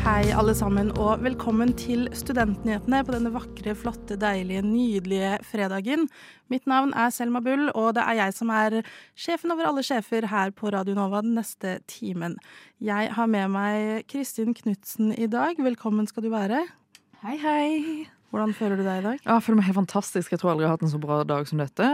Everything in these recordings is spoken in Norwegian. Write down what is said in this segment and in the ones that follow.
Hei, alle sammen, og velkommen til Studentnyhetene på denne vakre, flotte, deilige, nydelige fredagen. Mitt navn er Selma Bull, og det er jeg som er sjefen over alle sjefer her på Radio Nova den neste timen. Jeg har med meg Kristin Knutsen i dag. Velkommen skal du være. Hei, hei. Hvordan føler du deg i dag? Ja, jeg føler meg helt fantastisk. Jeg tror aldri jeg har hatt en så bra dag som dette.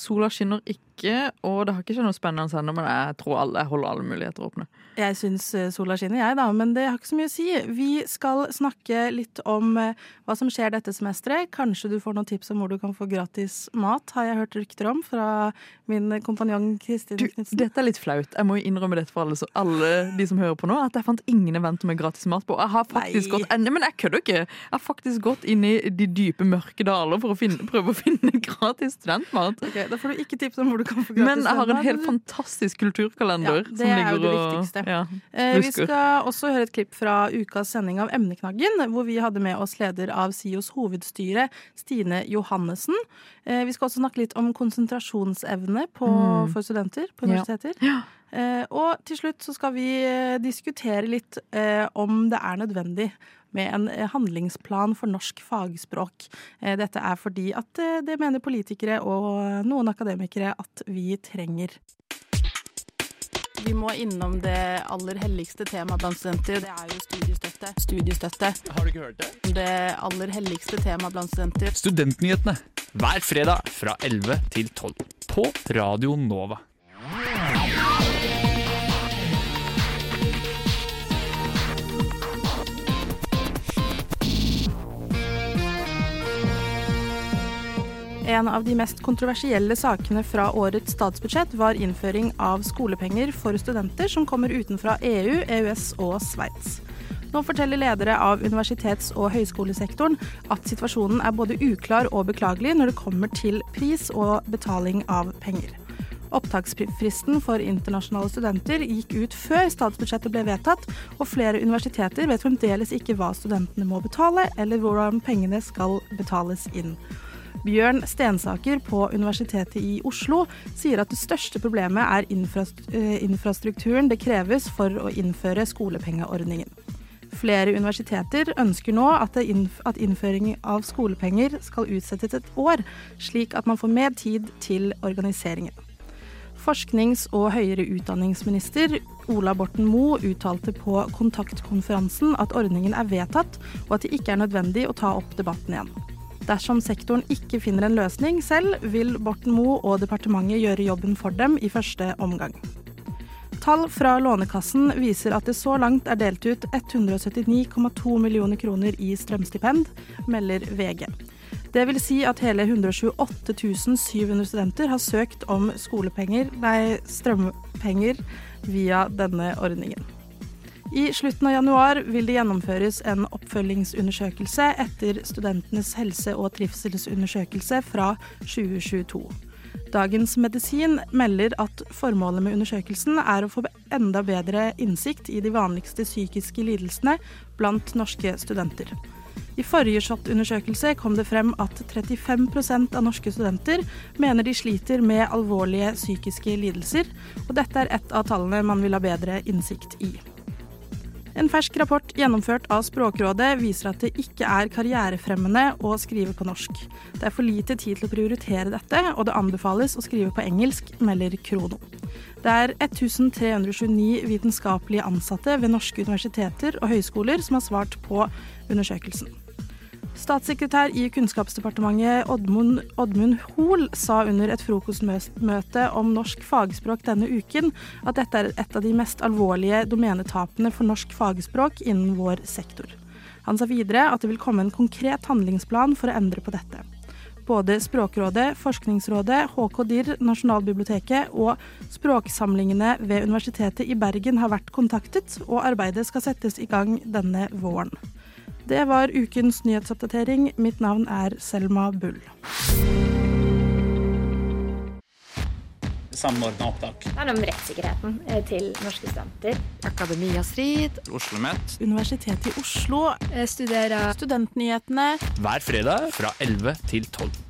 Sola skinner ikke, og det har ikke skjedd noe spennende ennå, men jeg tror alle jeg holder alle muligheter åpne. Jeg syns eh, sola skinner, jeg, da, men det har ikke så mye å si. Vi skal snakke litt om eh, hva som skjer dette semesteret. Kanskje du får noen tips om hvor du kan få gratis mat, har jeg hørt rykter om fra min kompanjong Kristin Knutsen. dette er litt flaut. Jeg må jo innrømme dette for alle, så alle de som hører på nå, at jeg fant ingen event med gratis mat på. Jeg har faktisk Nei. gått Nei, men jeg kødder ikke. Jeg har faktisk gått inn i de dype, mørke daler for å finne, prøve å finne gratis studentmat. Okay, Da får du ikke tips om hvor du Men jeg har en helt fantastisk kulturkalender. Ja, det er jo det viktigste. Ja, Eh, vi skal også høre et klipp fra ukas sending av Emneknaggen, hvor vi hadde med oss leder av SIOs hovedstyre, Stine Johannessen. Eh, vi skal også snakke litt om konsentrasjonsevne på, Mm. for studenter på universiteter. Ja. Eh, og til slutt så skal vi eh, diskutere litt eh, om det er nødvendig med en eh, handlingsplan for norsk fagspråk. Eh, dette er fordi at eh, det mener politikere og noen akademikere at vi trenger. Vi må innom det aller helligste temaet blant studenter. Det er jo studiestøtte. Studiestøtte. Har du ikke hørt det? Det aller helligste temaet blant studenter. Studentnyhetene hver fredag fra 11 til 12 på Radio Nova. En av de mest kontroversielle sakene fra årets statsbudsjett var innføring av skolepenger for studenter som kommer utenfra EU, EØS og Sveits. Nå forteller ledere av universitets- og høyskolesektoren at situasjonen er både uklar og beklagelig når det kommer til pris og betaling av penger. Opptaksfristen for internasjonale studenter gikk ut før statsbudsjettet ble vedtatt, og flere universiteter vet fremdeles ikke hva studentene må betale, eller hvordan pengene skal betales inn. Bjørn Stensaker på Universitetet i Oslo sier at det største problemet er eh, infrastrukturen det kreves for å innføre skolepengeordningen. Flere universiteter ønsker nå at, at innføring av skolepenger skal utsettes et år, slik at man får mer tid til organiseringen. Forsknings- og høyere utdanningsminister Ola Borten Moe uttalte på kontaktkonferansen at ordningen er vedtatt, og at det ikke er nødvendig å ta opp debatten igjen. Dersom sektoren ikke finner en løsning selv, vil Borten Moe og departementet gjøre jobben for dem i første omgang. Tall fra Lånekassen viser at det så langt er delt ut 179,2 millioner kroner i strømstipend, melder VG. Det vil si at hele 128 700 studenter har søkt om nei, strømpenger via denne ordningen. I slutten av januar vil det gjennomføres en oppfølgingsundersøkelse etter studentenes helse- og trivselsundersøkelse fra 2022. Dagens Medisin melder at formålet med undersøkelsen er å få enda bedre innsikt i de vanligste psykiske lidelsene blant norske studenter. I forrige SHoT-undersøkelse kom det frem at 35% av norske studenter mener de sliter med alvorlige psykiske lidelser, og dette er et av tallene man vil ha bedre innsikt i. En fersk rapport gjennomført av Språkrådet viser at det ikke er karrierefremmende å skrive på norsk. Det er for lite tid til å prioritere dette, og det anbefales å skrive på engelsk, melder Krono. Det er 1329 vitenskapelige ansatte ved norske universiteter og høyskoler som har svart på undersøkelsen. Statssekretær i Kunnskapsdepartementet Oddmund, Oddmund Hoel sa under et frokostmøte om norsk fagspråk denne uken at dette er et av de mest alvorlige domenetapene for norsk fagspråk innen vår sektor. Han sa videre at det vil komme en konkret handlingsplan for å endre på dette. Både Språkrådet, Forskningsrådet, HK-DIR, Nasjonalbiblioteket og språksamlingene ved Universitetet i Bergen har vært kontaktet, og arbeidet skal settes i gang denne våren. Det var ukens nyhetsoppdatering. Mitt navn er Selma Bull. Samordna opptak. Det er om rettssikkerheten eh, til norske studenter. Akademia Strid. OsloMet. Universitetet i Oslo. Studerer Studentnyhetene. hver fredag fra 11 til 12.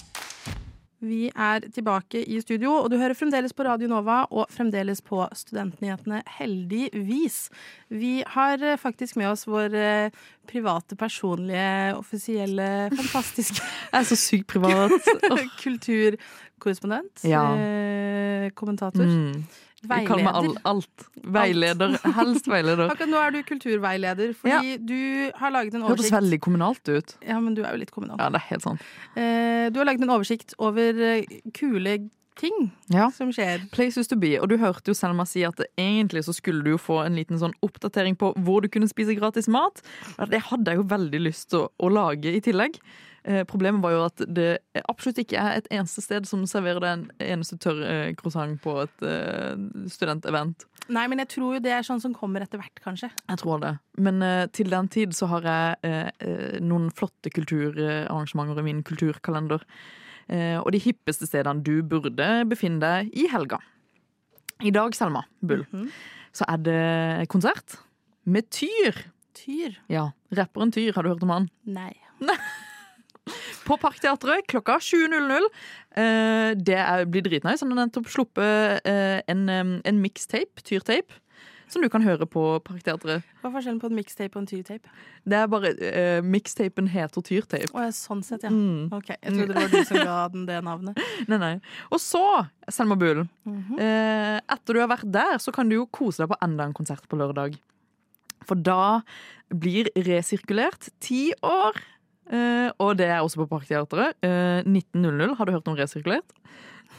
Vi er tilbake i studio, og du hører fremdeles på Radio Nova og fremdeles på Studentnyhetene, heldigvis. Vi har eh, faktisk med oss vår eh, private, personlige, offisielle, fantastiske Jeg er så sykt privat. Kulturkorrespondent. Ja. Eh, kommentator. mm. Jeg kaller meg all, Veileder. alt. Veileder. Helst veileder. Akkurat nå er du kulturveileder, fordi du har laget en Hørtes høres veldig kommunalt ut. Ja, men du er jo litt kommunal. Ja, det er helt sant. Eh, du har laget en oversikt over eh, kule ting Ja. som skjer. Places to be. Og du hørte jo Selma si at egentlig så skulle du jo få en liten sånn oppdatering på hvor du kunne spise gratis mat. Det hadde jeg jo veldig lyst til å, å lage i tillegg. Eh, problemet var jo at det absolutt ikke er et eneste sted som serverer deg en eneste tørr eh, croissant på et eh, studentevent. Nei, men jeg tror jo det er sånn som kommer etter hvert, kanskje. Jeg tror det. Men til den tid så har jeg noen flotte kulturarrangementer i min kulturkalender. Og de hippeste stedene du burde befinne deg i helga. I dag, Selma Bull, Mhm. så er det konsert med Tyr. Tyr. Ja, rapperen Tyr, har du hørt om han? Nei. På Parkteatret klokka 20.00. Eh, det blir dritnice. Han har nettopp sluppet eh, en, en mixtape, Tyr-tape, som du kan høre på Parkteatret. Hva er forskjellen på en mixtape og en tyrtape? Det er bare uh, Mixtapen heter Tyrtape. Ja, sånn sett, ja. Mm. Ok, Jeg trodde det var du som ga den det navnet. Nei, nei. Og så, Selma Bull, mm -hmm. uh, etter du har vært der, så kan du jo kose deg på enda en konsert på lørdag. For da blir resirkulert ti år. Eh, og det er også på Parkteatret. Eh, 19.00. Har du hørt om resirkulert?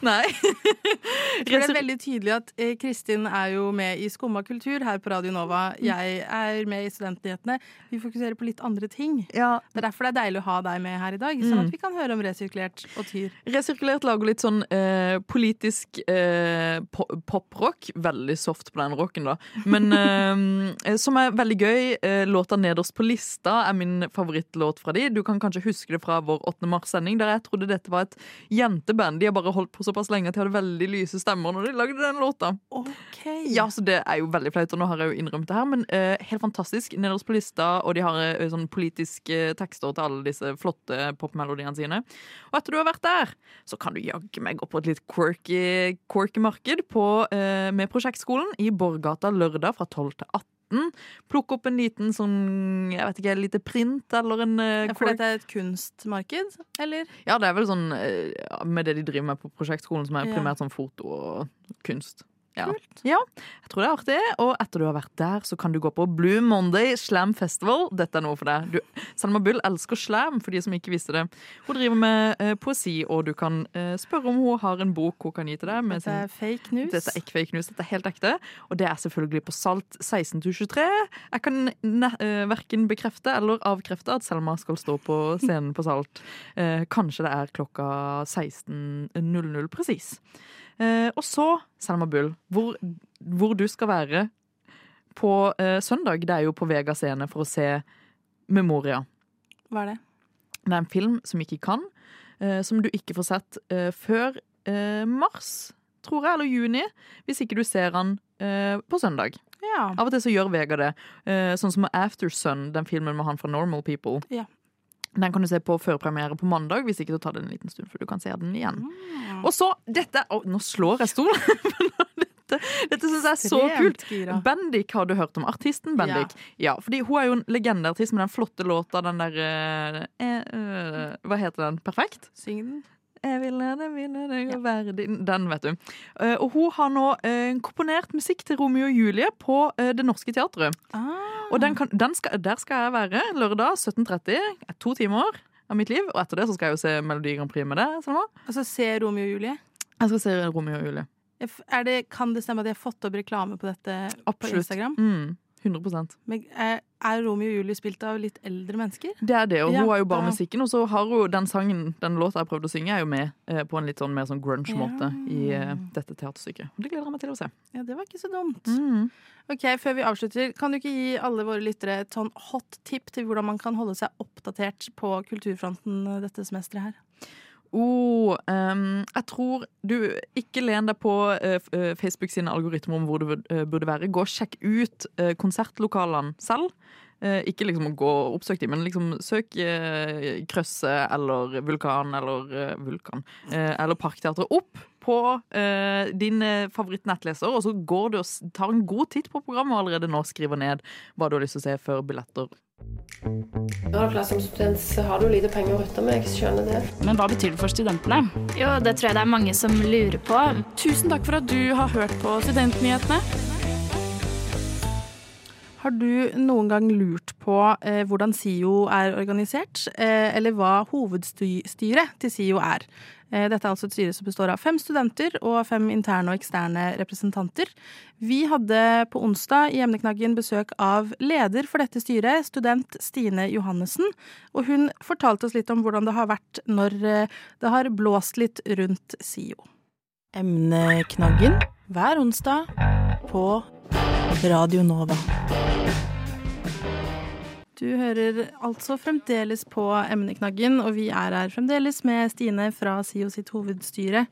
Nei. Det er veldig tydelig at eh, Kristin er jo med i Skumma kultur her på Radio Nova. Jeg er med i Studentnyhetene. Vi fokuserer på litt andre ting. ja, Det er derfor det er deilig å ha deg med her i dag, sånn Mm. at vi kan høre om resirkulert og tyr. Resirkulert lager litt sånn eh, politisk eh, poprock. Veldig soft på den rocken, da. Men eh, som er veldig gøy. Eh, låta nederst på lista er min favorittlåt fra de. Du kan kanskje huske det fra vår 8. mars-sending, der jeg trodde dette var et jenteband. De har bare holdt på såpass lenge at de hadde veldig lyse stemmer når de lagde den låta. Okay. Ja, så det er jo veldig flaut, og nå har jeg jo innrømt det her, men uh, helt fantastisk. Nederst på lista, og de har uh, sånn politiske tekster til alle disse flotte popmelodiene sine. Og etter du har vært der, så kan du jaggu meg gå på et litt quirky, quirky marked på, uh, med Prosjektskolen i Borgata lørdag fra 12 til 18. Plukke opp en liten sånn, jeg vet ikke, lite print eller en uh, for dette er et kunstmarked, eller? Ja, det er vel sånn eh, med det de driver med på Prosjektskolen, som er primært sånn foto og kunst. Ja. Kult. ja, jeg tror det er artig. Og etter du har vært der, så kan du gå på Blue Monday Slam Festival. Dette er noe for deg. Du, Selma Bull elsker slam, for de som ikke visste det. Hun driver med eh, poesi, og du kan eh, spørre om hun har en bok hun kan gi til deg. Dette er fake news. dette er ikke fake news, dette er helt ekte. Og det er selvfølgelig på Salt 16-23. Jeg kan ne uh, verken bekrefte eller avkrefte at Selma skal stå på scenen på Salt. Eh, kanskje det er klokka 16.00 presis. Eh, og så, Selma Bull, hvor, hvor du skal være på eh, søndag, det er jo på Vega scene for å se Memoria. Hva er det? Det er en film som ikke kan, eh, som du ikke får sett eh, før eh, mars, tror jeg, eller juni, hvis ikke du ser den eh, på søndag. Ja. Av og til så gjør Vega det. Eh, sånn som After Sun, den filmen med han fra Normal People. Ja. Den kan du se på førpremiere på mandag, hvis ikke så tar det en liten stund før du kan se den igjen. Mm. Og så, dette Å, nå slår jeg stolen! dette dette syns jeg er så kult. Bendik har du hørt om. Artisten Bendik. Ja. fordi hun er jo en legendeartist med den flotte låta, den der eh, eh, eh, Hva heter den? Perfekt? Syng den. Jeg vil la deg deg og være din Den, vet du. Eh, og hun har nå eh, komponert musikk til Romeo og Julie på eh, Det Norske Teatret. Ah. Og den kan, den skal, der skal jeg være lørdag 17.30. To timer av mitt liv. Og etter det så skal jeg jo se Melodi Grand Prix med deg. Selma. Altså, se Romeo og Julie. Jeg skal se Romeo og Julie. Er det, kan det stemme at jeg har fått opp reklame på dette på Absolutt. Instagram? Mm, 100% Men er, er Romeo og Julie spilt av litt eldre mennesker? Det er det, og Ja, hun har jo bare musikken. Og så har hun den sangen, den låta jeg prøvde å synge, er jo med eh, på en litt sånn mer sånn grunge-måte Ja. i eh, dette teaterstykket. Og det gleder jeg meg til å se. Ja, det var ikke så dumt. Mm. Ok, Før vi avslutter, kan du ikke gi alle våre lyttere et sånn hot tip til hvordan man kan holde seg oppdatert på kulturfronten dette semesteret her? Oh, um, jeg tror du ikke len deg på uh, Facebook sine algoritmer om hvor bud- eh, burde være. Gå og sjekk ut uh, konsertlokalene selv. Uh, ikke liksom å gå og oppsøke dem, men liksom søk uh, Krøsset eller Vulkan eller Vulkan eller Parkteatret opp på din favorittnettleser, og så går du og tar en god titt på programmet og allerede nå skriver ned hva du har lyst til å se før billetter. Som student så har du lite penger å rutte med, jeg skjønner det. Men hva betyr det for studentene? Jo, det tror jeg det er mange som lurer på. Tusen takk for at du har hørt på Studentnyhetene. Har du noen gang lurt på eh, hvordan SIO er organisert, eh, eller hva hovedstyret til SIO er? Eh, dette er altså et styre som består av fem studenter og fem interne og eksterne representanter. Vi hadde på onsdag i emneknaggen besøk av leder for dette styret, student Stine Johannessen. Og hun fortalte oss litt om hvordan det har vært når eh, det har blåst litt rundt SIO. Emneknaggen hver onsdag på Radio Nova. Du hører altså fremdeles på emneknaggen, og vi er her fremdeles med Stine fra SIO sitt hovedstyre.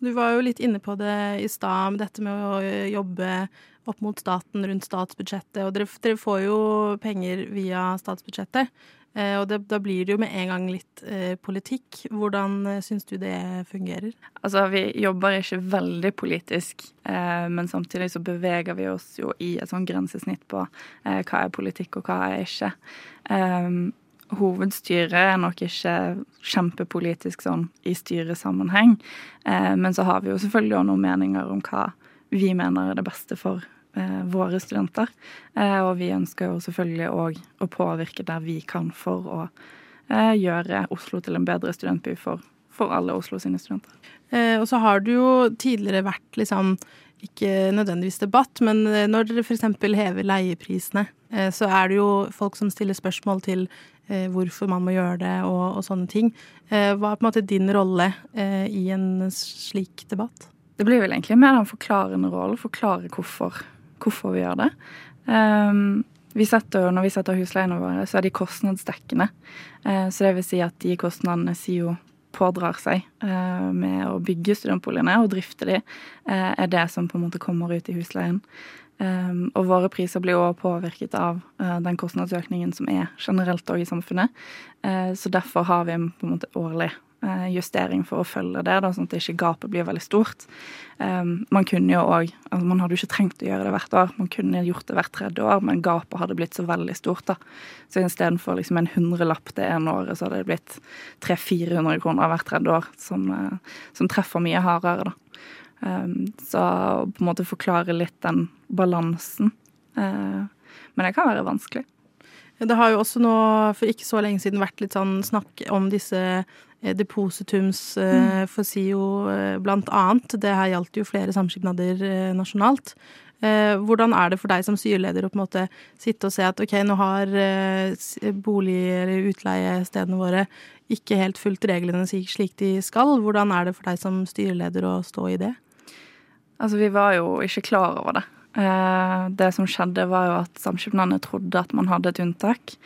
Du var jo litt inne på det i stad, dette med å jobbe opp mot staten rundt statsbudsjettet. Og dere, dere får jo penger via statsbudsjettet, og det, da blir det jo med en gang litt eh, politikk. Hvordan eh, syns du det fungerer? Altså, vi jobber ikke veldig politisk, eh, men samtidig så beveger vi oss jo i et sånn grensesnitt på eh, hva er politikk og hva er ikke. Eh, hovedstyret er nok ikke kjempepolitisk sånn i styresammenheng, eh, men så har vi jo selvfølgelig også noen meninger om hva vi mener er det beste for eh, våre studenter. Eh, og vi ønsker jo selvfølgelig òg å påvirke der vi kan for å eh, gjøre Oslo til en bedre studentby for, for alle Oslo sine studenter. Eh, og så har det jo tidligere vært liksom ikke nødvendigvis debatt, men eh, når dere f.eks. hever leieprisene, eh, så er det jo folk som stiller spørsmål til eh, hvorfor man må gjøre det og, og sånne ting. Eh, hva er på en måte din rolle eh, i en slik debatt? Det blir vel egentlig mer den forklarende rollen, forklare hvorfor, hvorfor vi gjør det. Um, vi setter når vi setter husleiene våre, så er de kostnadsdekkende. Uh, så det vil si at de kostnadene SIO pådrar seg uh, med å bygge studentboligene og drifte de, uh, er det som på en måte kommer ut i husleien. Um, og våre priser blir også påvirket av uh, den kostnadsøkningen som er generelt òg i samfunnet. Uh, så derfor har vi en på en måte årlig justering for å følge det, da, sånn at ikke gapet blir veldig stort. Um, man kunne jo òg altså Man hadde jo ikke trengt å gjøre det hvert år, man kunne gjort det hvert tredje år, men gapet hadde blitt så veldig stort. da. Så istedenfor liksom en hundrelapp det ene året, så hadde det blitt 300-400 kroner hvert tredje år, som, eh, som treffer mye hardere, da. Um, så på en måte forklare litt den balansen. Uh, men det kan være vanskelig. Det har jo også nå for ikke så lenge siden vært litt sånn snakk om disse eh, depositums eh, for SIO eh, blant annet. Det her gjaldt jo flere samskipnader eh, nasjonalt. Eh, hvordan er det for deg som styreleder å på en måte sitte og se at ok, nå har eh, bolig- eller utleiestedene våre ikke helt fulgt reglene slik de skal. Hvordan er det for deg som styreleder å stå i det? Altså, vi var jo ikke klar over det. Eh, det som skjedde, var jo at samskipnadene trodde at man hadde et unntak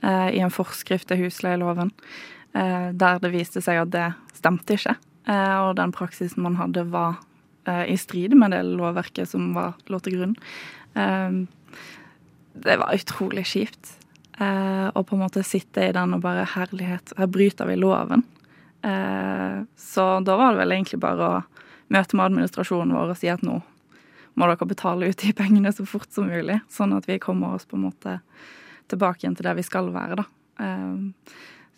eh, i en forskrift til husleieloven, eh, der det viste seg at det stemte ikke. Eh, og den praksisen man hadde, var eh, i strid med det lovverket som var, lå til grunn. Eh, det var utrolig kjipt. Eh, å på en måte sitte i den og bare Herlighet, her bryter vi loven. Eh, så da var det vel egentlig bare å møte med administrasjonen vår og si at nå må dere betale ut de pengene så fort som mulig, sånn at vi kommer oss på en måte tilbake igjen til der vi skal være, da.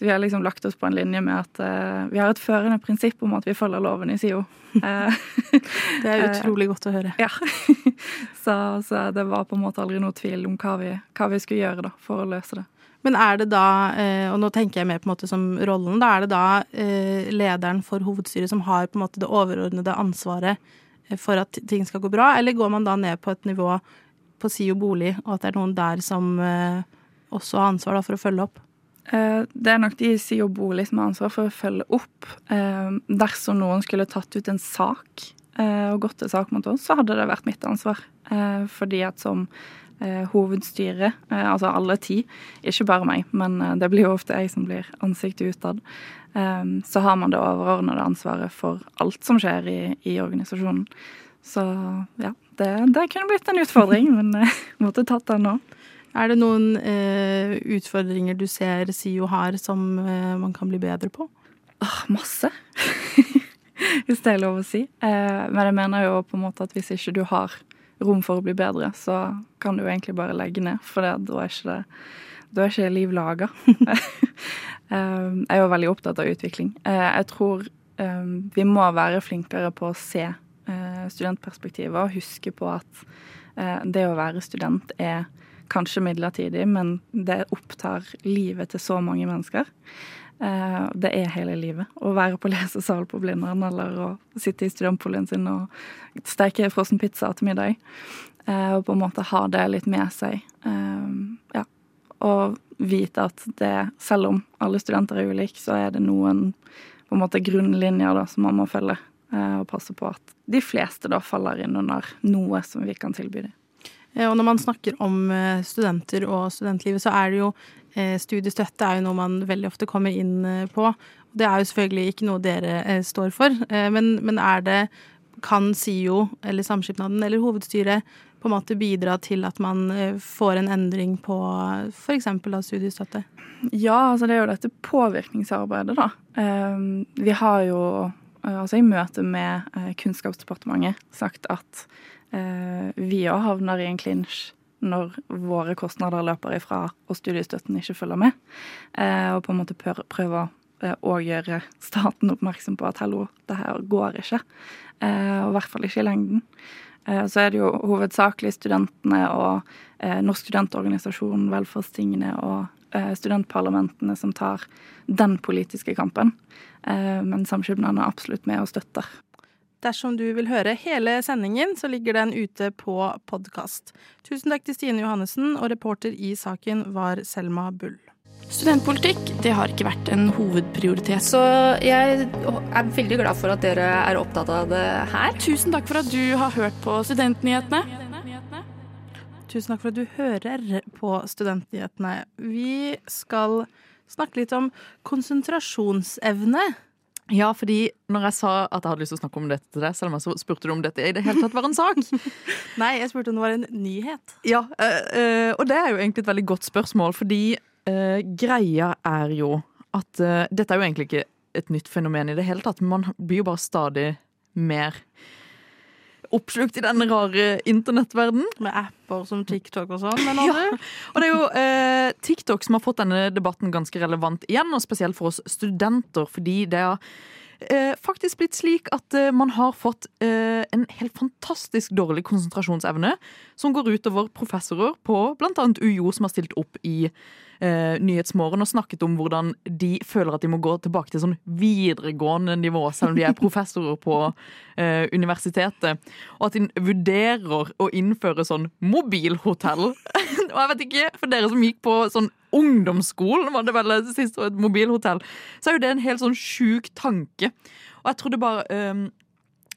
Eh, så vi har liksom lagt oss på en linje med at uh, vi har et førende prinsipp om at vi følger loven i SIO. Eh, Det er utrolig godt å høre. ja. så, så det var på en måte aldri noe tvil om hva vi, hva vi skulle gjøre da, for å løse det. Men er det da, eh, og nå tenker jeg mer på en måte som rollen, da er det da eh, lederen for hovedstyret som har på en måte det overordnede ansvaret eh, for at ting skal gå bra, eller går man da ned på et nivå på SIO bolig, og at det er noen der som eh, også har ansvar for å følge opp? Eh, Det er nok de i SIO bolig som har ansvar for å følge opp. Eh, Dersom noen skulle tatt ut en sak eh, og gått til sak mot oss, så hadde det vært mitt ansvar. Fordi at som hovedstyret, hovedstyre, altså alle ti, ikke bare meg, men det blir jo ofte jeg som blir ansiktet utad, så har man det overordnede ansvaret for alt som skjer i, i organisasjonen. Så ja, det, det kunne blitt en utfordring, men måtte tatt den nå. Er det noen eh, utfordringer du ser SIO har som eh, man kan bli bedre på? Åh, masse. hvis det er lov å si. Eh, men jeg mener jo på en måte at hvis ikke du har rom for å bli bedre, så kan du egentlig bare legge ned, for det, da er ikke det da er ikke liv laga. jeg er jo veldig opptatt av utvikling. Eh, jeg tror eh, vi må være flinkere på å se eh, studentperspektivet og huske på at eh, det å være student er kanskje midlertidig, men det opptar livet til så mange mennesker. Eh, det er hele livet. Å være på lesesal på Blindern eller å sitte i studentboligen sin og steke frossen pizza til middag. Eh, og på en måte ha det litt med seg. Ja. Og vite at det, selv om alle studenter er ulike, så er det noen på en måte grunnlinjer da, som man må følge. Og passe på at de fleste da faller inn under noe som vi kan tilby dem. Og når man snakker om studenter og studentlivet, så er det jo Studiestøtte er jo noe man veldig ofte kommer inn på. Det er jo selvfølgelig ikke noe dere står for, men, men er det Kan SIO eller Samskipnaden eller hovedstyret på en måte bidra til at man får en endring på f.eks. studiestøtte? Ja, altså det er jo dette påvirkningsarbeidet, da. Vi har jo altså i møte med Kunnskapsdepartementet sagt at vi òg havner i en klinsj når våre kostnader løper ifra og studiestøtten ikke følger med. Og på en måte prøver å gjøre staten oppmerksom på at hallo, det her går ikke. Og i hvert fall ikke i lengden. Så er det jo hovedsakelig studentene og Norsk studentorganisasjon, velferdstingene og studentparlamentene som tar den politiske kampen. Men samskipnadene er absolutt med og støtter. Dersom du vil høre hele sendingen, så ligger den ute på podkast. Tusen takk til Stine Johannessen, og reporter i saken var Selma Bull. Studentpolitikk det har ikke vært en hovedprioritet. Så jeg er veldig glad for at dere er opptatt av det her. Tusen takk for at du har hørt på Studentnyhetene. Tusen takk for at du hører på Studentnyhetene. Vi skal snakke litt om konsentrasjonsevne. Ja, fordi når jeg sa at jeg hadde lyst til å snakke om dette til deg, Selma, så spurte du om dette i det hele tatt var en sak. Nei, jeg spurte om det var en nyhet. Ja, øh, og det er jo egentlig et veldig godt spørsmål, fordi øh, greia er jo at øh, dette er jo egentlig ikke et nytt fenomen i det hele tatt, man blir jo bare stadig mer oppslukt i den rare internettverdenen. Med apper som TikTok og sånn. Ja. Og det er jo eh, TikTok som har fått denne debatten ganske relevant igjen, og spesielt for oss studenter, fordi det har eh, faktisk blitt slik at eh, man har fått eh, en helt fantastisk dårlig konsentrasjonsevne, som går utover professorer på bl.a. UiO, som har stilt opp i eh, Nyhetsmorgen og snakket om hvordan de føler at de må gå tilbake til sånn videregående nivå, selv om de er professorer på eh, universitetet. Og at de vurderer å innføre sånn mobilhotell. og jeg vet ikke, for dere som gikk på sånn ungdomsskolen, var det vel sist, og et mobilhotell, så er jo det en helt sånn sjuk tanke. Og jeg trodde bare eh,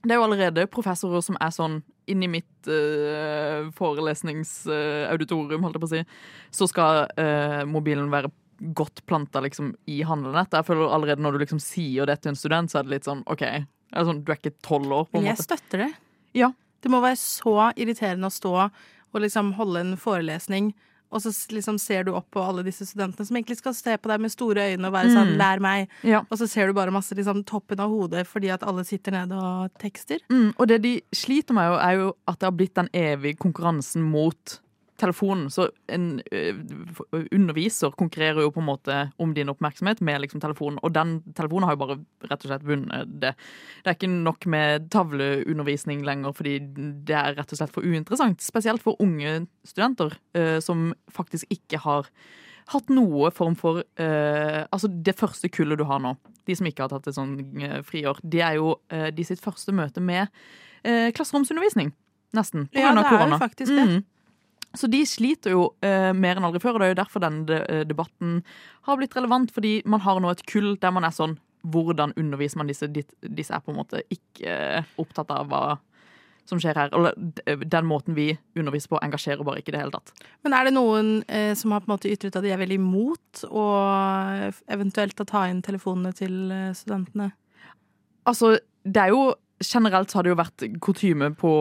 Det er jo allerede professorer som er sånn inni mitt uh, forelesningsauditorium, holdt jeg på å si, så skal uh, mobilen være godt planta liksom, i handlenettet. Jeg føler allerede når du liksom sier det til en student, så er det litt sånn OK, sånn, du er ikke tolv år. på en Jeg måte. støtter det. Ja. Det må være så irriterende å stå og liksom holde en forelesning, og så liksom ser du opp på alle disse studentene som egentlig skal se på deg med store øyne og være sånn Mm. 'lær meg', Ja. og så ser du bare masse liksom toppen av hodet fordi at alle sitter nede og tekster. Mm, og det de sliter med, er jo at det har blitt den evige konkurransen mot telefonen. Så en ø, underviser konkurrerer jo på en måte om din oppmerksomhet med liksom telefonen, og den telefonen har jo bare rett og slett vunnet det. Det er ikke nok med tavleundervisning lenger, fordi det er rett og slett for uinteressant. Spesielt for unge studenter ø, som faktisk ikke har hatt noe form for uh, Altså det første kullet du har nå, de som ikke har tatt et sånn uh, friår, det er jo uh, de sitt første møte med eh, klasseromsundervisning. Nesten. På Ja, grunn av det er jo faktisk det. Mm. Så de sliter jo eh, mer enn aldri før, og det er jo derfor denne de, eh, debatten har blitt relevant. Fordi man har nå et kull der man er sånn Hvordan underviser man disse? Disse er på en måte ikke eh, opptatt av hva som skjer her. Eller den måten vi underviser på, engasjerer bare ikke i det hele tatt. Men er det noen eh, som har på en måte ytret at de er veldig imot å eventuelt ta inn telefonene til eh, studentene? Altså, det er jo generelt så har det jo vært kutyme på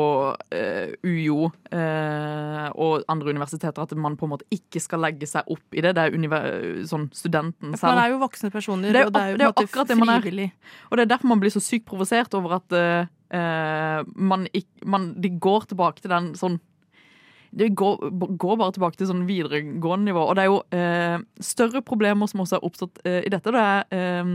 eh, UiO eh, og andre universiteter at man på en måte ikke skal legge seg opp i det. Det er sånn studenten selv. man er jo voksne personer, Det er og det er jo, det er akkurat det man er. Og det er derfor man blir så sykt provosert over at eh, eh, man ikke man, De går tilbake til den sånn det går, går bare tilbake til sånn videregående nivå. Og det er jo eh, større problemer som også har oppstått eh, i dette. Det er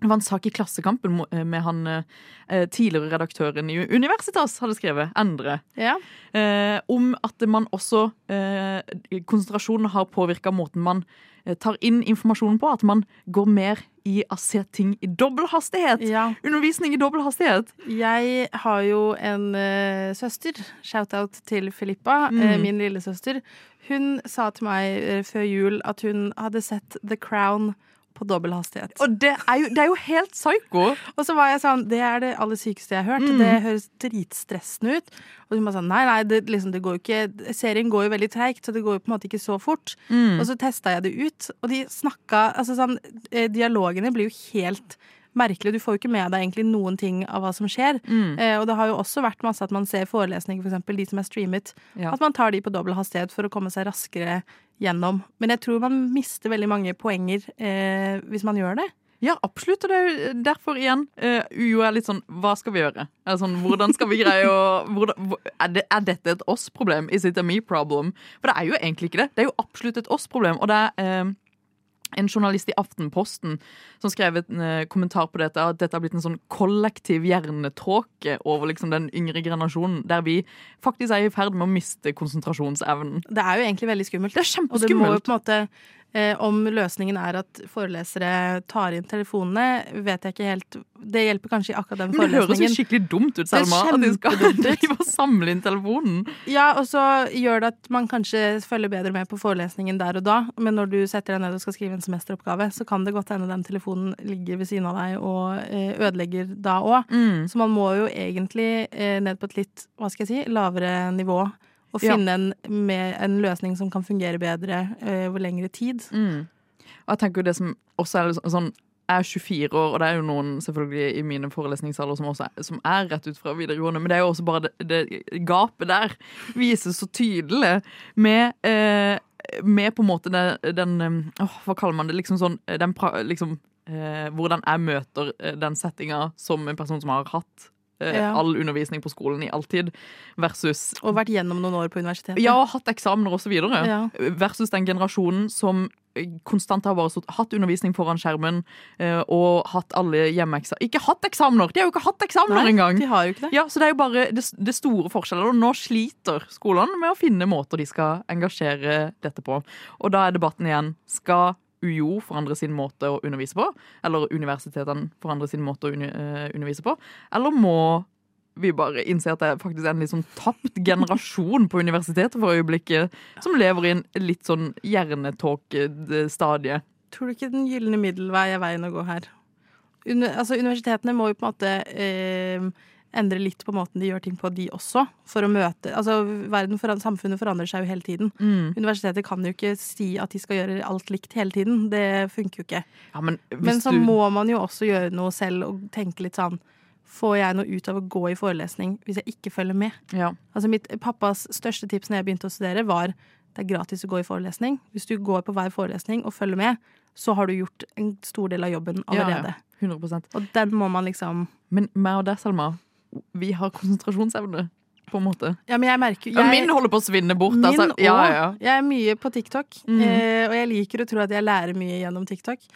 det var en sak i Klassekampen eh, med han eh, tidligere redaktøren i Universitas hadde skrevet, Endre, Ja. eh, om at man også eh, Konsentrasjonen har påvirka måten man eh, tar inn informasjonen på. At man går mer i å se ting i dobbel hastighet. ja. Undervisning i dobbel hastighet. Jeg har jo en uh, søster, shout-out til Filippa, Mm. uh, min lillesøster. Hun sa til meg uh, før jul at hun hadde sett The Crown på dobbel hastighet. Og det er jo, det er jo helt psyko. Og så var jeg sånn, det er det aller sykeste jeg har hørt. Mm. Det høres dritstressende ut. Og hun bare sånn, nei, nei, det, liksom, det går jo ikke Serien går jo veldig treigt, så det går jo på en måte ikke så fort. Mm. Og så testa jeg det ut, og de snakka Altså sånn, eh, dialogene blir jo helt merkelig. Du får jo ikke med deg egentlig noen ting av hva som skjer. Mm. Eh, og det har jo også vært masse at man ser forelesninger, for eksempel, de som er streamet. Ja. At man tar de på dobbel hastighet for å komme seg raskere gjennom. Men jeg tror man mister veldig mange poenger eh, hvis man gjør det. Ja, absolutt. Og det er jo derfor igjen uh, UiO er litt sånn Hva skal vi gjøre? Sånn, hvordan skal vi greie å hvordan, er, det, er dette et oss-problem? Is it a me-problem? For det er jo egentlig ikke det. Det er jo absolutt et oss-problem. Og det er eh, en journalist i Aftenposten som skrev en eh, kommentar på dette, at dette har blitt en sånn kollektiv hjernetåke over liksom den yngre generasjonen, der vi faktisk er i ferd med å miste konsentrasjonsevnen. Det er jo egentlig veldig skummelt. Det er kjempeskummelt. Og det må jo på en måte Om løsningen er at forelesere tar inn telefonene, vet jeg ikke helt Det hjelper kanskje i akkurat den Men det høres jo skikkelig dumt ut, Selma. At de skal drive og samle inn telefonen. Ja, og så gjør det at man kanskje følger bedre med på forelesningen der og da, men når du setter deg ned og skal skrive en semesteroppgave, så kan det godt hende den telefonen ligger ved siden av deg og eh, ødelegger da òg. Mm. Så man må jo egentlig eh, ned på et litt, hva skal jeg si, lavere nivå. Og Ja. finne en, med en løsning som kan fungere bedre eh, over lengre tid. Mm. Og jeg tenker jo det som også er sånn jeg er 24 år, og det er jo noen selvfølgelig i mine forelesningssaler som, også er, som er rett ut fra videregående, men det er jo også bare det, det gapet der vises så tydelig med, eh, med på en måte den, den eh, åh, Hva kaller man det? Liksom sånn den, liksom, eh, Hvordan jeg møter eh, den settinga som en person som har hatt eh, Ja. all undervisning på skolen i alltid, versus Og vært gjennom noen år på universitetet. ja, og hatt eksamener videre. Ja. Versus den generasjonen som eh, konstant har bare hatt undervisning foran skjermen eh, og hatt alle hjemmeeksamener Ikke hatt eksamener! De har jo ikke hatt eksamener engang! de har jo ikke det. Ja, så det er jo bare det, det store forskjeller. Og nå sliter skolene med å finne måter de skal engasjere dette på. Og da er debatten igjen skal UiO forandrer sin måte å undervise på? Eller universitetene forandrer sin måte å eh, undervise på? Eller må vi bare innse at det faktisk er en litt sånn tapt generasjon på universitetet for øyeblikket, som lever i en litt sånn hjernetåkestadie? Tror du ikke den gylne middelvei er veien å gå her? Altså, universitetene må jo på en måte eh, endre litt på måten de gjør ting på, de også. For å møte Altså, verden foran, samfunnet forandrer seg jo hele tiden. Mm. Universitetet kan jo ikke si at de skal gjøre alt likt hele tiden. Det funker jo ikke. Ja, men Men så du må man jo også gjøre noe selv og tenke litt sånn Får jeg noe ut av å gå i forelesning hvis jeg ikke følger med? ja. Altså mitt Pappas største tips når jeg begynte å studere, var det er gratis å gå i forelesning. Hvis du går på hver forelesning og følger med, så har du gjort en stor del av jobben allerede. Ja, 100% Og den må man liksom Men meg og deg, Selma, vi har konsentrasjonsevne, på en måte. Ja, men jeg merker jeg, min holder på å svinne bort. Min altså. Ja, ja. Jeg er mye på TikTok, mm. eh, og jeg liker å tro at jeg lærer mye gjennom TikTok.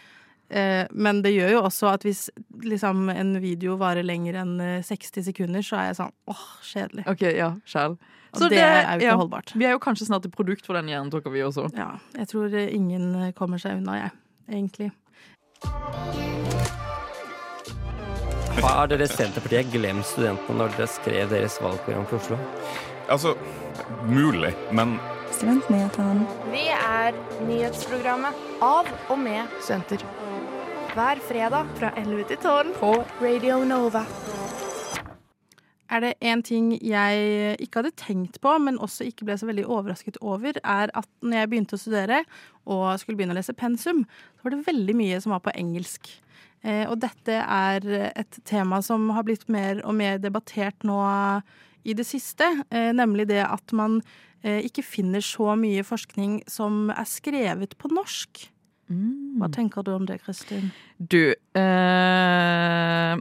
Eh, men det gjør jo også at hvis liksom, en video varer lenger enn eh, 60 sekunder, så er jeg sånn åh, kjedelig. OK, ja, sjæl. Og det, er jo ikke ja. holdbart. Vi er jo kanskje snart et produkt for den hjernetåka, vi også. Ja, jeg tror eh, ingen eh, kommer seg unna, jeg. Egentlig. Har dere Senterpartiet glemt studentene når dere skrev deres valgprogram for Oslo? Altså, mulig, men Studentnyhetene. Vi er nyhetsprogrammet av og med studenter. Hver fredag fra 11 til 12 på Radio Nova. Er det en ting jeg ikke hadde tenkt på, men også ikke ble så veldig overrasket over, er at når jeg begynte å studere og skulle begynne å lese pensum, så var det veldig mye som var på engelsk. Eh, og dette er et tema som har blitt mer og mer debattert nå i det siste, eh, nemlig det at man eh, ikke finner så mye forskning som er skrevet på norsk. Hva tenker du om det, Kristin? Du, eh,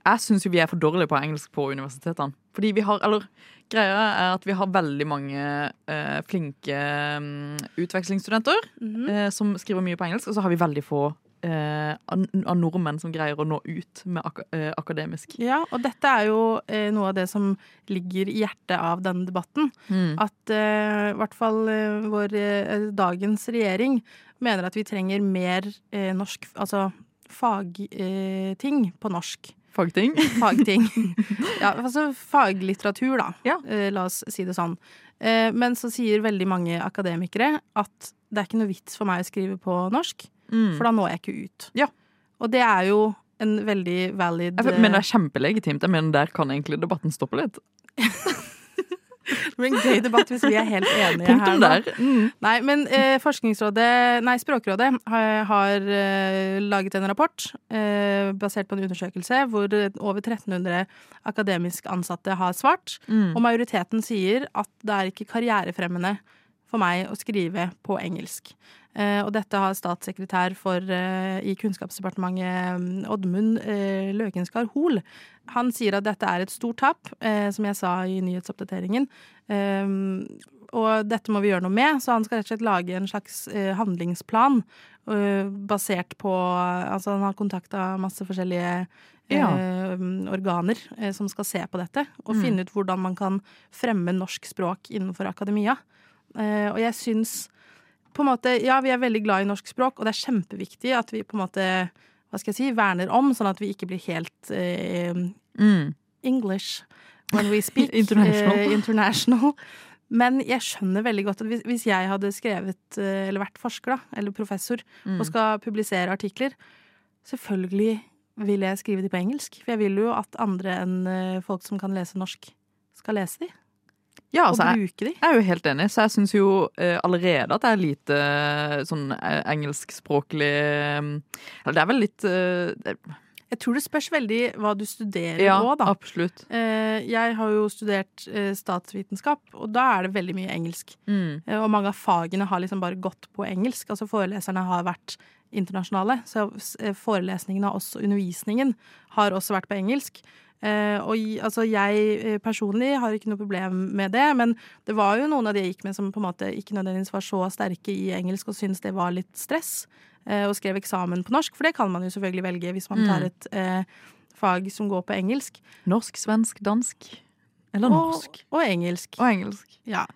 jeg syns jo vi er for dårlige på engelsk på universitetene. Fordi vi har, eller greia er at vi har veldig mange eh, flinke mm, utvekslingsstudenter eh, som skriver mye på engelsk, og så har vi veldig få eh, av nordmenn som greier å nå ut med ak eh, akademisk. Ja, og dette er jo eh, noe av det som ligger i hjertet av denne debatten. Mm. At eh, i hvert fall eh, vår eh, dagens regjering mener at vi trenger mer norsk Altså fagting eh, på norsk. Fagting. Fagting. ja, altså faglitteratur, da. Ja. La oss si det sånn. Men så sier veldig mange akademikere at det er ikke noe vits for meg å skrive på norsk, Mm. for da når jeg ikke ut. Ja. Og det er jo en veldig valid Jeg mener det er kjempelegitimt. Jeg mener Der kan egentlig debatten stoppe litt. Det blir en gøy debatt hvis vi er helt enige her Punktum nå. der. Mm. Nei, men eh, Forskningsrådet, nei, Språkrådet har, har eh, laget en rapport eh, basert på en undersøkelse hvor over 1300 akademisk ansatte har svart. Mm. Og majoriteten sier at det er ikke karrierefremmende for meg å skrive på engelsk. Eh, og dette har statssekretær for, eh, i Kunnskapsdepartementet mm, Oddmund eh, Løkenskar Hoel. Han sier at dette er et stort tap, eh, som jeg sa i nyhetsoppdateringen. Eh, og dette må vi gjøre noe med, så han skal rett og slett lage en slags eh, handlingsplan eh, basert på Altså, han har kontakta masse forskjellige Ja. eh, organer eh, som skal se på dette, og Mm. finne ut hvordan man kan fremme norsk språk innenfor akademia. Eh, og jeg syns på en måte, Ja, vi er veldig glad i norsk språk, og det er kjempeviktig at vi på en måte hva skal jeg si, verner om, sånn at vi ikke blir helt eh, Mm. English when we speak. International. eh, international. Men jeg skjønner veldig godt at hvis, hvis jeg hadde skrevet, eh, eller vært forsker, da, eller professor, Mm. og skal publisere artikler, selvfølgelig vil jeg skrive de på engelsk. For jeg vil jo at andre enn eh, folk som kan lese norsk, skal lese de. Ja, altså, jeg, bruke de. jeg er jo helt enig, så jeg syns jo eh, allerede at det er lite eh, sånn eh, engelskspråklig eh, Eller det er vel litt eh, det, Jeg tror det spørs veldig hva du studerer Ja, nå, da. absolutt. Eh, Jeg har jo studert statsvitenskap, og da er det veldig mye engelsk. Mm. Og mange av fagene har liksom bare gått på engelsk. Altså foreleserne har vært internasjonale, så forelesningene og undervisningen har også vært på engelsk. Eh, og altså jeg eh, personlig har ikke noe problem med det, men det var jo noen av de jeg gikk med som på en måte ikke nødvendigvis var så sterke i engelsk og syntes det var litt stress, eh, og skrev eksamen på norsk, for det kan man jo selvfølgelig velge hvis man tar Mm. et eh, fag som går på engelsk. Norsk, svensk, dansk. Eller norsk. Og, og engelsk. Og engelsk. Ja.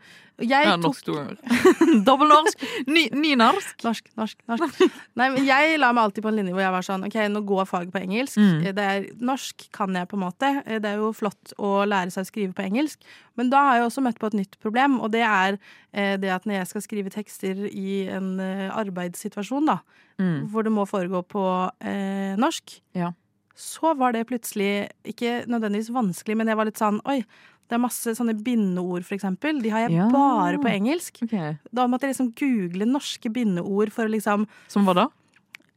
Jeg Ja, norsk tok. Dobbel norsk. Ny, norsk. Norsk, norsk, norsk. Nei, men jeg la meg alltid på en linje hvor jeg var sånn OK, nå går faget på engelsk. Mm. Det er, norsk kan jeg på en måte. Det er jo flott å lære seg å skrive på engelsk. Men da har jeg også møtt på et nytt problem, og det er eh, det at når jeg skal skrive tekster i en eh, arbeidssituasjon, da, Mm. hvor det må foregå på eh, norsk, Ja. Så var det plutselig ikke nødvendigvis vanskelig, men jeg var litt sånn Oi, det er masse sånne bindeord, for eksempel. De har jeg Ja. bare på engelsk. Okay. Da måtte jeg liksom google norske bindeord for å liksom Som hva da?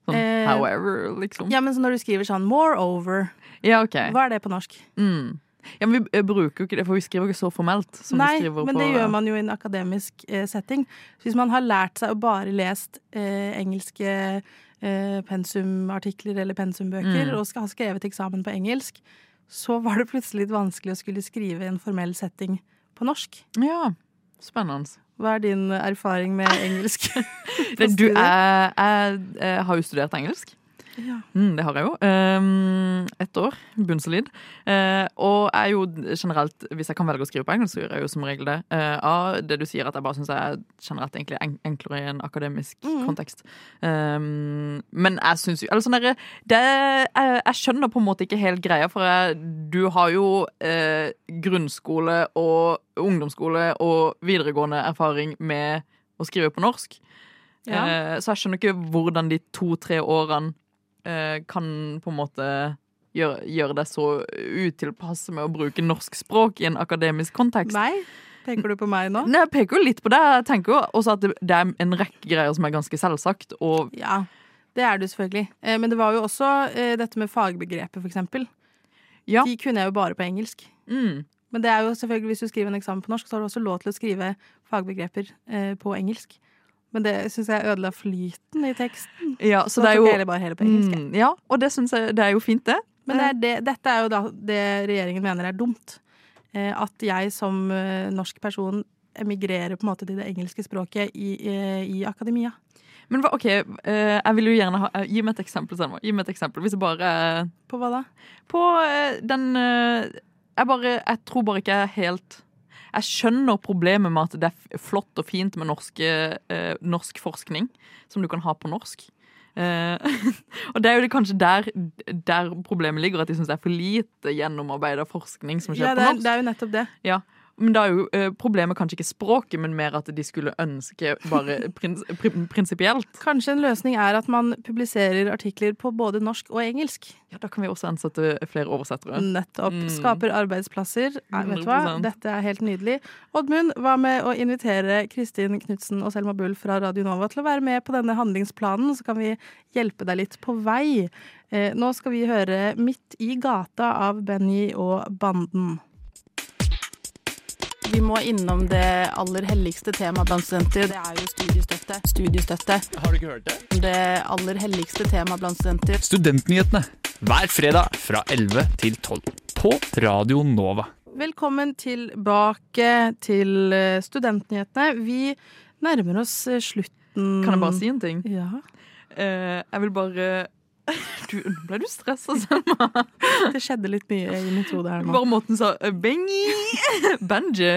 Sånn Eh, however, liksom? Ja, men så når du skriver sånn moreover, Ja, ok. hva er det på norsk? Mm. Ja, men vi eh, bruker jo ikke det, for vi skriver jo ikke så formelt. Som Nei, vi men på, det gjør man jo i en akademisk eh, setting. Så hvis man har lært seg å bare lest eh, engelske eh, pensumartikler eller pensumbøker, Mm. og ha skrevet eksamen på engelsk, så var det plutselig litt vanskelig å skulle skrive en formell setting på norsk. Ja, spennende. Hva er din erfaring med engelsk? Du, jeg, jeg, jeg har jo studert engelsk. Ja. Mm, det har jeg jo. Um, Ett år. Bunnsolid. Uh, og jeg er jo generelt, hvis jeg kan velge å skrive på engelsk, så gjør jeg jo som regel det. Uh, av det du sier, at jeg bare syns jeg er generelt egentlig en, enklere i en akademisk mm. kontekst. Um, men jeg syns jo Eller sånn derre jeg, jeg skjønner på en måte ikke helt greia, for jeg, du har jo uh, grunnskole og ungdomsskole og videregående erfaring med å skrive på norsk. Ja. Så jeg skjønner ikke hvordan de to-tre årene kan på en måte gjøre, gjøre deg så utilpass med å bruke norsk språk i en akademisk kontekst. Nei. Tenker du på meg nå? Nei, jeg peker jo litt på det. Jeg tenker jo også at det, det er en rekke greier som er ganske selvsagt. Og Ja. Det er det selvfølgelig. Eh, men det var jo også eh, dette med fagbegreper, for eksempel. Ja. De kunne jeg jo bare på engelsk. Mm. Men det er jo selvfølgelig, hvis du skriver en eksamen på norsk, så har du også lov til å skrive fagbegreper eh, på engelsk. Men det syns jeg ødela flyten i teksten. Ja, så, Så det er jo bare hele på engelsk. Mm, ja, og det syns jeg det er jo fint, det. Men det er det, dette er jo da det regjeringen mener er dumt. Eh, at jeg som eh, norsk person emigrerer på en måte til det engelske språket i, i, i akademia. Men hva, OK, eh, jeg vil jo gjerne ha eh, Gi meg et eksempel, Selma. Gi meg et eksempel. Hvis jeg bare eh, På hva da? På eh, den eh, Jeg bare Jeg tror bare ikke jeg helt Jeg skjønner problemet med at det er flott og fint med norske, eh, norsk forskning, som du kan ha på norsk. Eh, og det er jo det kanskje der, der problemet ligger, at de syns det er for lite gjennomarbeida forskning som skjer Ja, på det er, norsk. det er jo nettopp det. Ja. Men da er jo eh, problemet kanskje ikke språket, men mer at de skulle ønske bare prins, pri, prinsipielt. Kanskje en løsning er at man publiserer artikler på både norsk og engelsk. Ja, Da kan vi også ansette flere oversettere. Nettopp. Mm. Skaper arbeidsplasser. Nei, vet du hva? Dette er helt nydelig. Oddmund, hva med å invitere Kristin Knutsen og Selma Bull fra Radio Nova til å være med på denne handlingsplanen, så kan vi hjelpe deg litt på vei. Eh, nå skal vi høre Midt i gata av Benny og Banden. Vi må innom det aller helligste temaet blant studenter. Det er jo studiestøtte. Studiestøtte. Har du ikke hørt det? Det aller helligste temaet blant studenter. Studentnyhetene hver fredag fra 11 til 12 på Radio Nova. Velkommen tilbake til eh, Studentnyhetene. Vi nærmer oss eh, slutten. Kan jeg bare si en ting? Ja. Eh, jeg vil bare du, Nå ble du stressa, Selma. Det skjedde litt mye i mitt hode her nå. Bare måten sa Bengi! Benji.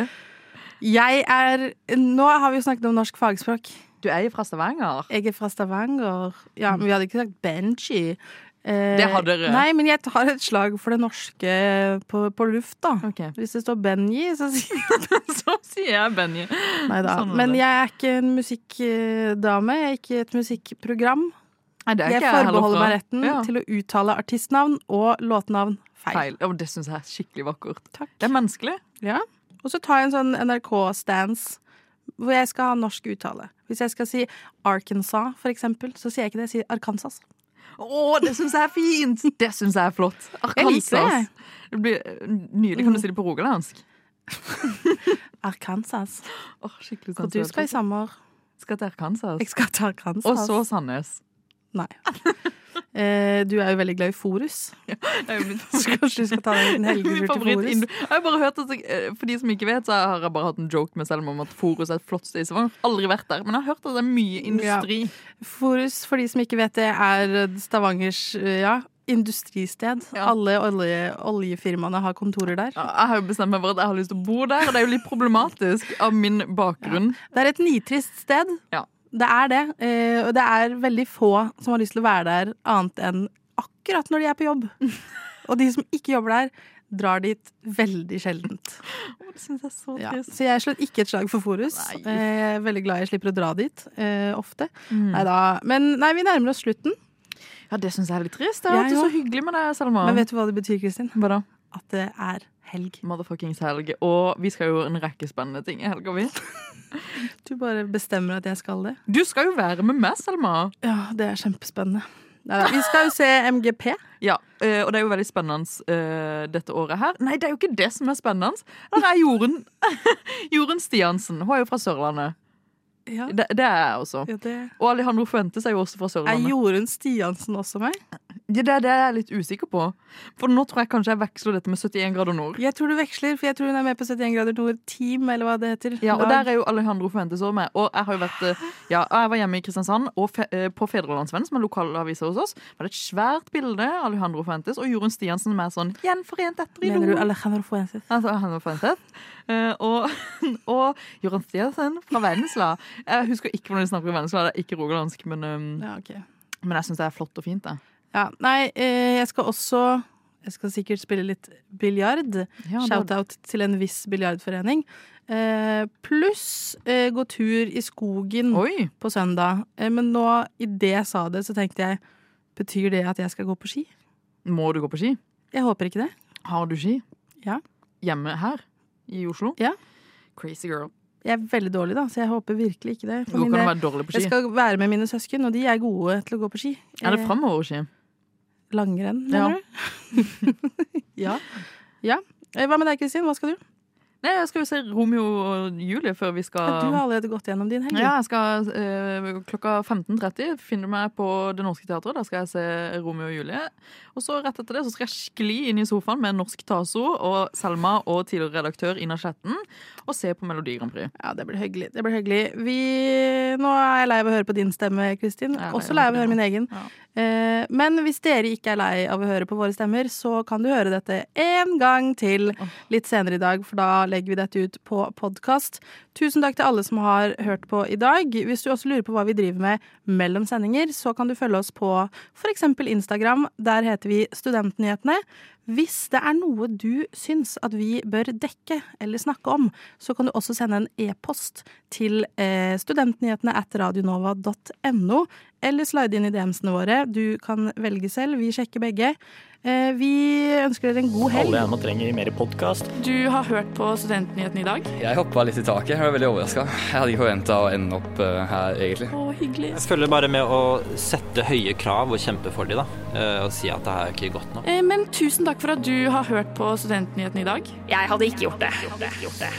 Jeg er Nå har vi jo snakket om norsk fagspråk. Du er jo fra Stavanger. Jeg er fra Stavanger. Ja, men vi hadde ikke sagt Benji. Eh, Det har dere. Nei, men jeg tar et slag for det norske på, på luft, da. Okay. Hvis det står Benji, så sier Så sier jeg Benji. Nei da. Sånn Men jeg er ikke en musikkdame. Jeg er ikke et musikkprogram. Nei, det er Jeg ikke jeg forbeholder meg retten Ja. til å uttale artistnavn og låtnavn feil. Feil. Oh, det syns jeg er skikkelig vakkert. Takk. Det er menneskelig. Ja. Og så tar jeg en sånn NRK-stance hvor jeg skal ha norsk uttale. Hvis jeg skal si Arkansas, for eksempel, så sier jeg ikke det, jeg sier Arkansas. Å, det syns jeg er fint! Det syns jeg er flott. Jeg liker det, jeg. Det blir eh, nydelig. Kan du si det på rogalandsk? Arkansas. Oh, skikkelig Og du skal i sommer. Skal til Arkansas. Jeg skal til Arkansas. Og så Sandnes. Nei. Eh, du er jo veldig glad i Forus. Ja, jo Så kanskje du skal ta deg en Min helgetur til Forus? indu- Jeg har bare hørt at eh, For de som ikke vet, så har jeg bare hatt en joke med Selma om at Forus er et flott sted i Stavanger. Aldri vært der, men jeg har hørt at det er mye industri. Forus, for de som ikke vet det, er Stavangers eh, ja, industristed. Ja. Alle olje, oljefirmaene har kontorer der. Ja, Jeg har jo bestemt meg for at jeg har lyst til å bo der, og det er jo litt problematisk av min bakgrunn. Det er et nitrist sted. Ja. Det er det. eh, Og det er veldig få som har lyst til å være der annet enn akkurat når de er på jobb. Og de som ikke jobber der, drar dit veldig sjeldent. Å, Det synes jeg er så Ja. Så jeg slår ikke et slag for Forus. Nei. Eh, Jeg er veldig glad jeg slipper å dra dit eh, ofte. Mm. Neida. Men nei, vi nærmer oss slutten. Ja, det syns jeg er litt trist. Det har Jeg vært så hyggelig med deg, Selma. Men vet du hva det betyr, Kristin? Hva da? At det er helg. Motherfuckings helg. Og vi skal jo en rekke spennende ting i helga, vi. Du bare bestemmer at jeg skal det. Du skal jo være med meg, Selma. Ja, det er kjempespennende. Neida. Vi skal jo se MGP. Ja, eh, og det er jo veldig spennende eh, dette året her. Nei, det er jo ikke det som er spennende. Det er Jorunn Jorunn Stiansen. Hun er jo fra Sørlandet. Ja, Det, det er jeg også. ja, det Og Alejandro Fuentes er jo også fra Sørlandet. Er Jorunn Stiansen også meg? Ja, det er det jeg er litt usikker på. For nå tror jeg kanskje jeg veksler dette med 71 grader nord. Jeg tror du veksler, for jeg tror hun er med på 71 grader nord team, eller hva det heter. Ja, og der er jo Alejandro Fuentes òg med. Og jeg har jo vært eh, Ja, jeg var hjemme i Kristiansand og fe eh, på Fedrelandsvennen, som er lokalaviser hos oss. Var det et svært bilde av Alejandro Fuentes og Jorunn Stiansen med sånn 'Gjenforent etter i Mener du. Alejandro Fuentes? Altså, Alejandro Fuentes. Eh, og, og Jorunn Stiansen fra Vennesla. Jeg husker ikke hvordan de snakker i Vennesla, det er ikke rogalandsk, men, um, Ja, okay. men jeg syns det er flott og fint, det. Ja, nei, eh, jeg skal også Jeg skal sikkert spille litt biljard. Ja, Shout-out til en viss biljardforening. Eh, Pluss eh, gå tur i skogen Oi! på søndag. Men nå, idet jeg sa det, så tenkte jeg Betyr det at jeg skal gå på ski? Må du gå på ski? Jeg håper ikke det. Har du ski? Ja. Hjemme her? I Oslo? Ja. Crazy girl. Jeg er veldig dårlig, da, så jeg håper virkelig ikke det. Det går ikke an å være dårlig på ski. Jeg skal være med mine søsken, og de er gode til å gå på ski. Er det framoverski? Langrenn, Ja. du? ja. ja. Eh, Hva med deg, Kristin? Hva skal du? Nei, jeg skal jo se Romeo og Julie før vi skal Ja, du har allerede gått gjennom din helg. Ja, jeg skal eh, klokka 15.30 finner du meg på Det Norske Teatret. Da skal jeg se Romeo og Julie. Og så rett etter det så skal jeg skli inn i sofaen med Norsk Taso og Selma og tidligere redaktør Ina Skjetten og se på Melodi Grand Prix. Ja, det blir hyggelig. Det blir hyggelig. Vi... Nå er jeg lei av å høre på din stemme, Kristin. Også lei av å høre min egen. Ja. Eh, men hvis dere ikke er lei av å høre på våre stemmer, så kan du høre dette en gang til litt senere i dag, for da legger vi dette ut på podkast. Tusen takk til alle som har hørt på i dag. Hvis du også lurer på hva vi driver med mellom sendinger, så kan du følge oss på f.eks. Instagram. Der heter vi Studentnyhetene. Hvis det er noe du syns at vi bør dekke eller snakke om, så kan du også sende en e-post til eh, studentnyhetene at radionova.no, eller slide inn i DM-ene våre. Du kan velge selv, vi sjekker begge. Eh, vi ønsker dere en god helg. Alle gjerne trenger mer podkast. Du har hørt på Studentnyhetene i dag? Jeg hoppa litt i taket. Jeg var veldig overraska. Jeg hadde ikke forventa å ende opp eh, her, egentlig. Å, hyggelig. Jeg følger bare med å sette høye krav og kjempe for dem, da. eh, Og si at det her er ikke godt nok. Eh, Men tusen takk for at du har hørt på Studentnyhetene i dag. Jeg hadde ikke gjort det. Gjort det. Gjort det.